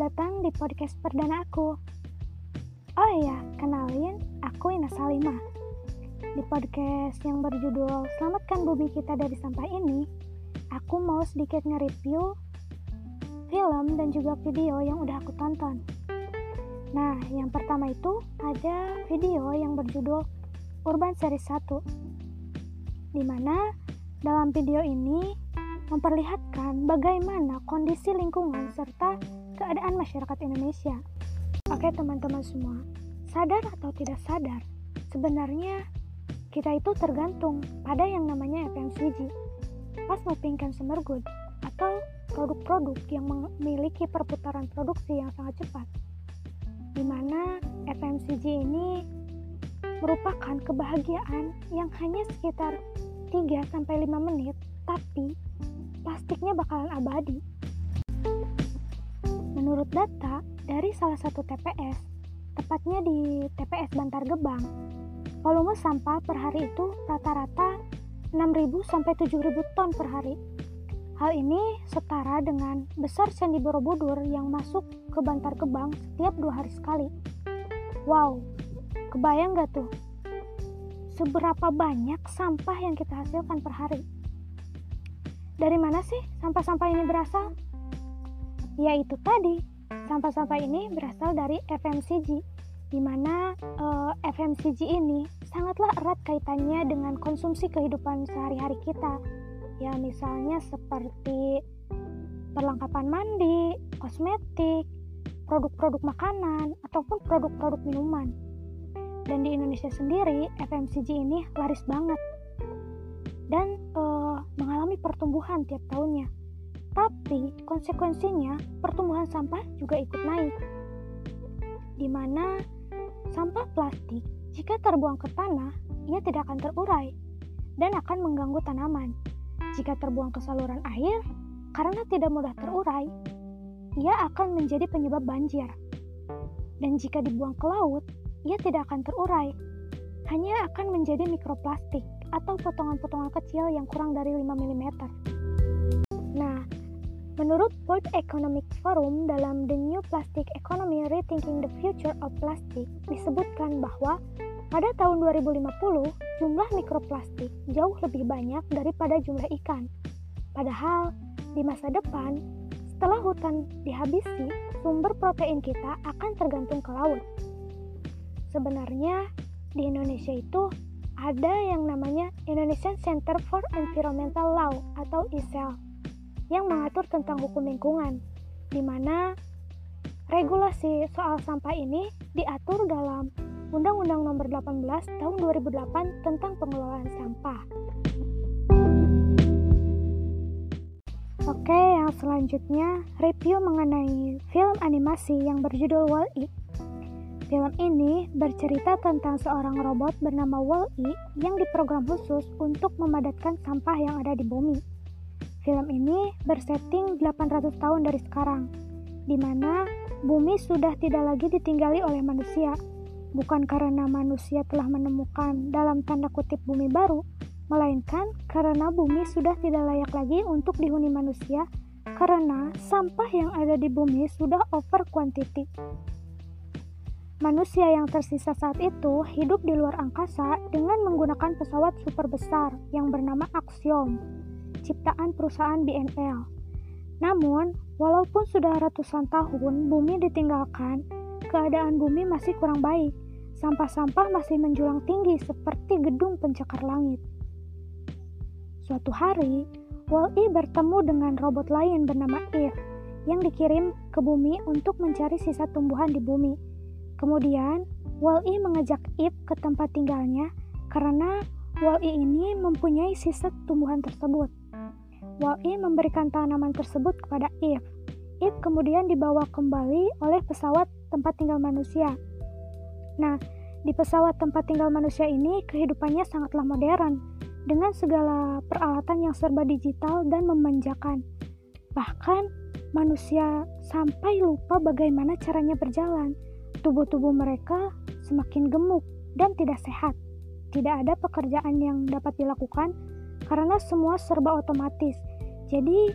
Datang di podcast perdana aku. Oh iya, kenalin, aku Ina Salimah. Di podcast yang berjudul Selamatkan Bumi Kita Dari Sampah ini, aku mau sedikit nge-review film dan juga video yang udah aku tonton. Nah, yang pertama itu ada video yang berjudul Urban Series 1. Di mana dalam video ini memperlihatkan bagaimana kondisi lingkungan serta keadaan masyarakat Indonesia. Oke teman-teman semua, sadar atau tidak sadar, sebenarnya kita itu tergantung pada yang namanya FMCG, fast moving consumer good, atau produk-produk yang memiliki perputaran produksi yang sangat cepat. Di mana FMCG ini merupakan kebahagiaan yang hanya sekitar 3-5 menit, tapi plastiknya bakalan abadi. Menurut data dari salah satu TPS, tepatnya di TPS Bantar Gebang, volume sampah per hari itu rata-rata 6.000 sampai 7.000 ton per hari. Hal ini setara dengan besar Candi Borobudur yang masuk ke Bantar Gebang setiap dua hari sekali. Wow, kebayang gak tuh? Seberapa banyak sampah yang kita hasilkan per hari? Dari mana sih sampah-sampah ini berasal? Yaitu tadi, sampah-sampah ini berasal dari FMCG, di mana uh, eh, FMCG ini sangatlah erat kaitannya dengan konsumsi kehidupan sehari-hari kita. Ya, misalnya seperti perlengkapan mandi, kosmetik, produk-produk makanan, ataupun produk-produk minuman. Dan di Indonesia sendiri, FMCG ini laris banget dan uh, mengalami pertumbuhan tiap tahunnya. Tapi konsekuensinya pertumbuhan sampah juga ikut naik. Di mana sampah plastik jika terbuang ke tanah, ia tidak akan terurai dan akan mengganggu tanaman. Jika terbuang ke saluran air, karena tidak mudah terurai, ia akan menjadi penyebab banjir. Dan jika dibuang ke laut, ia tidak akan terurai, hanya akan menjadi mikroplastik atau potongan-potongan kecil yang kurang dari 5 mm. Menurut World Economic Forum dalam The New Plastic Economy Rethinking the Future of Plastic disebutkan bahwa pada tahun 2050 jumlah mikroplastik jauh lebih banyak daripada jumlah ikan. Padahal di masa depan setelah hutan dihabisi, sumber protein kita akan tergantung ke laut. Sebenarnya di Indonesia itu ada yang namanya Indonesian Center for Environmental Law atau ISEL yang mengatur tentang hukum lingkungan, di mana regulasi soal sampah ini diatur dalam Undang-Undang Nomor 18 Tahun 2008 tentang pengelolaan sampah. Oke, yang selanjutnya review mengenai film animasi yang berjudul Wall-E Film ini bercerita tentang seorang robot bernama Wall-E yang diprogram khusus untuk memadatkan sampah yang ada di bumi. Film ini bersetting 800 tahun dari sekarang, di mana bumi sudah tidak lagi ditinggali oleh manusia. Bukan karena manusia telah menemukan dalam tanda kutip bumi baru, melainkan karena bumi sudah tidak layak lagi untuk dihuni manusia karena sampah yang ada di bumi sudah over quantity. Manusia yang tersisa saat itu hidup di luar angkasa dengan menggunakan pesawat super besar yang bernama Axiom, ciptaan perusahaan BNL. Namun, walaupun sudah ratusan tahun bumi ditinggalkan, keadaan bumi masih kurang baik. Sampah-sampah masih menjulang tinggi seperti gedung pencakar langit. Suatu hari, Wall-E bertemu dengan robot lain bernama Eve yang dikirim ke bumi untuk mencari sisa tumbuhan di bumi Kemudian, Wall-E mengajak Ip ke tempat tinggalnya karena Wall-E ini mempunyai sisa tumbuhan tersebut. Wall-E memberikan tanaman tersebut kepada Ip. Ip kemudian dibawa kembali oleh pesawat tempat tinggal manusia. Nah, di pesawat tempat tinggal manusia ini kehidupannya sangatlah modern dengan segala peralatan yang serba digital dan memanjakan. Bahkan manusia sampai lupa bagaimana caranya berjalan tubuh-tubuh mereka semakin gemuk dan tidak sehat. Tidak ada pekerjaan yang dapat dilakukan karena semua serba otomatis. Jadi,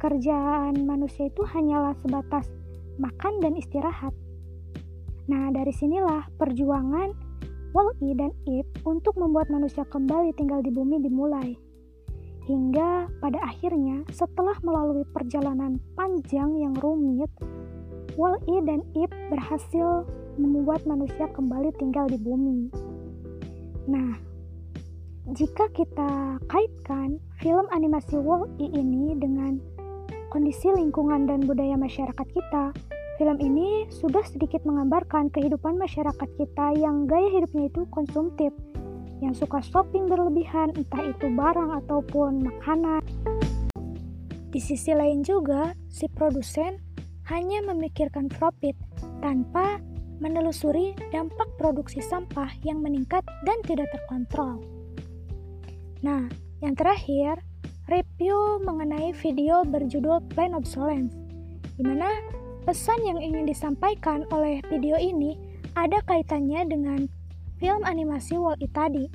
kerjaan manusia itu hanyalah sebatas makan dan istirahat. Nah, dari sinilah perjuangan Wall-E dan Ip untuk membuat manusia kembali tinggal di bumi dimulai. Hingga pada akhirnya, setelah melalui perjalanan panjang yang rumit, Wall-E dan Ip berhasil membuat manusia kembali tinggal di bumi. Nah, jika kita kaitkan film animasi Wall-E ini dengan kondisi lingkungan dan budaya masyarakat kita, film ini sudah sedikit menggambarkan kehidupan masyarakat kita yang gaya hidupnya itu konsumtif, yang suka shopping berlebihan, entah itu barang ataupun makanan. Di sisi lain juga, si produsen hanya memikirkan profit tanpa menelusuri dampak produksi sampah yang meningkat dan tidak terkontrol. Nah, yang terakhir, review mengenai video berjudul Plain Obsolescence, di mana pesan yang ingin disampaikan oleh video ini ada kaitannya dengan film animasi Wall-E tadi,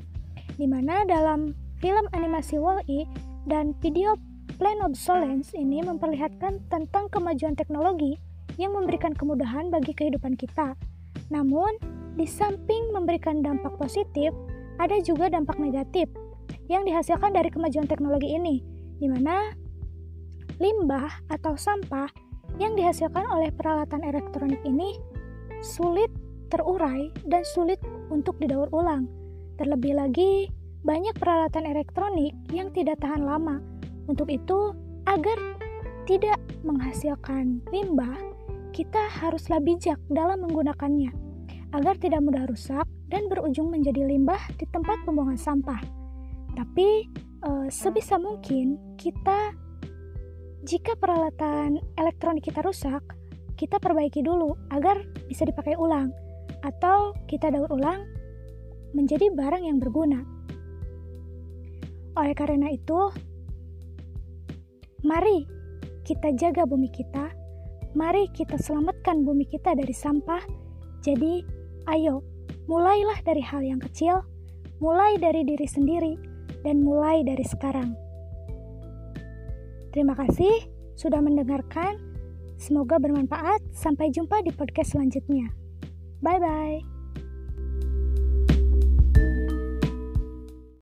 di mana dalam film animasi Wall-E dan video Plain Obsolescence ini memperlihatkan tentang kemajuan teknologi yang memberikan kemudahan bagi kehidupan kita. Namun, di samping memberikan dampak positif, ada juga dampak negatif yang dihasilkan dari kemajuan teknologi ini, di mana limbah atau sampah yang dihasilkan oleh peralatan elektronik ini sulit terurai dan sulit untuk didaur ulang. Terlebih lagi, banyak peralatan elektronik yang tidak tahan lama. Untuk itu, agar tidak menghasilkan limbah, kita haruslah bijak dalam menggunakannya agar tidak mudah rusak dan berujung menjadi limbah di tempat pembuangan sampah. Tapi e, sebisa mungkin kita jika peralatan elektronik kita rusak, kita perbaiki dulu agar bisa dipakai ulang atau kita daur ulang menjadi barang yang berguna. Oleh karena itu, mari kita jaga bumi kita, mari kita selamatkan bumi kita dari sampah. Jadi, ayo, mulailah dari hal yang kecil, mulai dari diri sendiri, dan mulai dari sekarang. Terima kasih sudah mendengarkan. Semoga bermanfaat. Sampai jumpa di podcast selanjutnya. Bye bye.